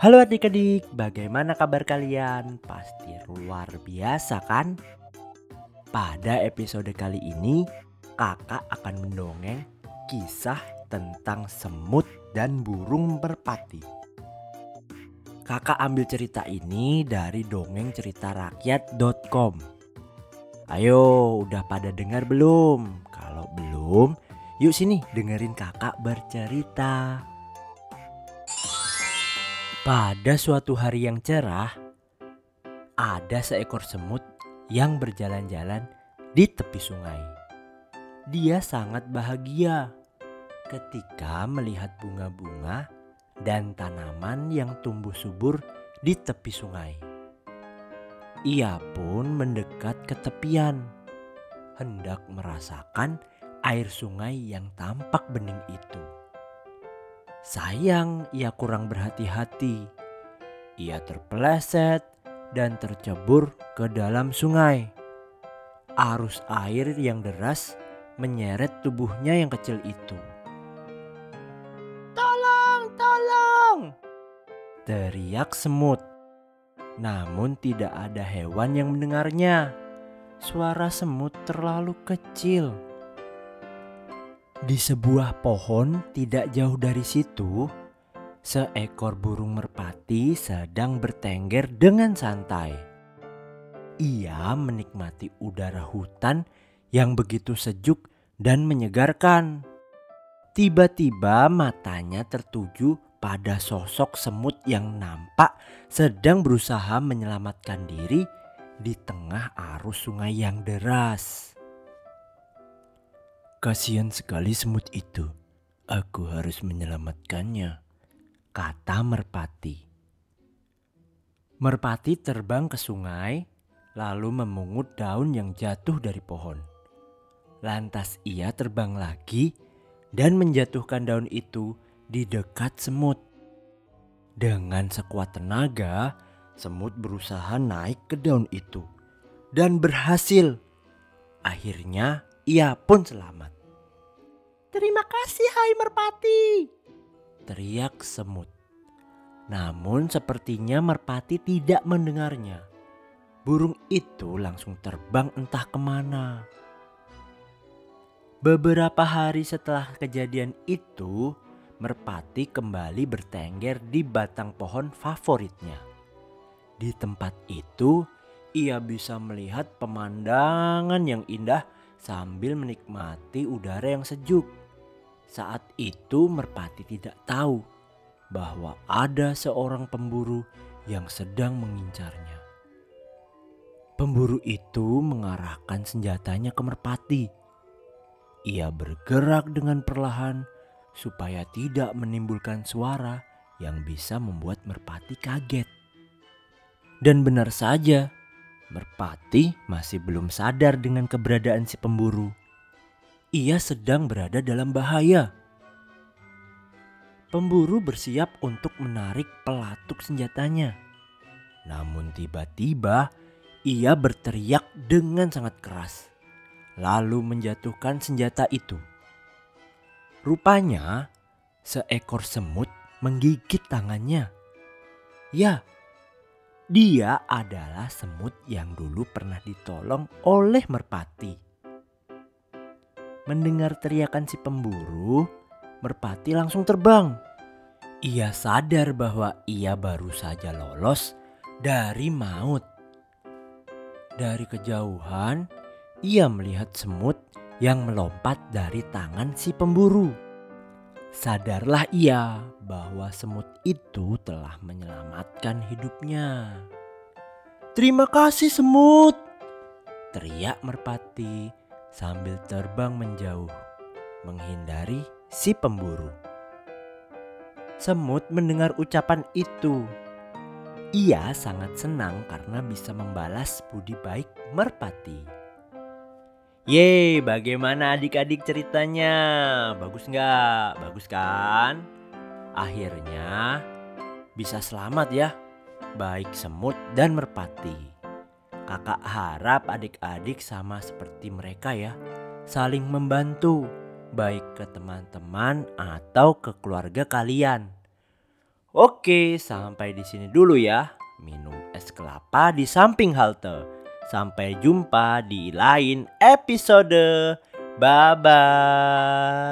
Halo adik-adik, bagaimana kabar kalian? Pasti luar biasa kan? Pada episode kali ini, kakak akan mendongeng kisah tentang semut dan burung merpati. Kakak ambil cerita ini dari dongeng cerita rakyat.com. Ayo, udah pada dengar belum? Kalau belum, yuk sini dengerin kakak bercerita. Pada suatu hari yang cerah, ada seekor semut yang berjalan-jalan di tepi sungai. Dia sangat bahagia ketika melihat bunga-bunga dan tanaman yang tumbuh subur di tepi sungai. Ia pun mendekat ke tepian, hendak merasakan air sungai yang tampak bening itu. Sayang ia kurang berhati-hati. Ia terpeleset dan tercebur ke dalam sungai. Arus air yang deras menyeret tubuhnya yang kecil itu. Tolong, tolong! Teriak semut. Namun tidak ada hewan yang mendengarnya. Suara semut terlalu kecil. Di sebuah pohon tidak jauh dari situ, seekor burung merpati sedang bertengger dengan santai. Ia menikmati udara hutan yang begitu sejuk dan menyegarkan. Tiba-tiba matanya tertuju pada sosok semut yang nampak sedang berusaha menyelamatkan diri di tengah arus sungai yang deras. Kasihan sekali semut itu. Aku harus menyelamatkannya, kata Merpati. Merpati terbang ke sungai, lalu memungut daun yang jatuh dari pohon. Lantas ia terbang lagi dan menjatuhkan daun itu di dekat semut. Dengan sekuat tenaga, semut berusaha naik ke daun itu dan berhasil. Akhirnya ia pun selamat. Terima kasih hai merpati. Teriak semut. Namun sepertinya merpati tidak mendengarnya. Burung itu langsung terbang entah ke mana. Beberapa hari setelah kejadian itu, merpati kembali bertengger di batang pohon favoritnya. Di tempat itu, ia bisa melihat pemandangan yang indah sambil menikmati udara yang sejuk. Saat itu Merpati tidak tahu bahwa ada seorang pemburu yang sedang mengincarnya. Pemburu itu mengarahkan senjatanya ke Merpati. Ia bergerak dengan perlahan supaya tidak menimbulkan suara yang bisa membuat Merpati kaget. Dan benar saja, Merpati masih belum sadar dengan keberadaan si pemburu. Ia sedang berada dalam bahaya. Pemburu bersiap untuk menarik pelatuk senjatanya. Namun tiba-tiba ia berteriak dengan sangat keras, lalu menjatuhkan senjata itu. Rupanya seekor semut menggigit tangannya. Ya, dia adalah semut yang dulu pernah ditolong oleh merpati. Mendengar teriakan si pemburu, merpati langsung terbang. Ia sadar bahwa ia baru saja lolos dari maut. Dari kejauhan, ia melihat semut yang melompat dari tangan si pemburu. Sadarlah ia bahwa semut itu telah menyelamatkan hidupnya. Terima kasih semut, teriak merpati sambil terbang menjauh, menghindari si pemburu. Semut mendengar ucapan itu. Ia sangat senang karena bisa membalas budi baik merpati. Yeay, bagaimana adik-adik ceritanya? Bagus nggak? Bagus kan? Akhirnya bisa selamat ya, baik semut dan merpati. Kakak harap adik-adik sama seperti mereka ya, saling membantu, baik ke teman-teman atau ke keluarga kalian. Oke, sampai di sini dulu ya. Minum es kelapa di samping halte. Sampai jumpa di lain episode. Bye bye.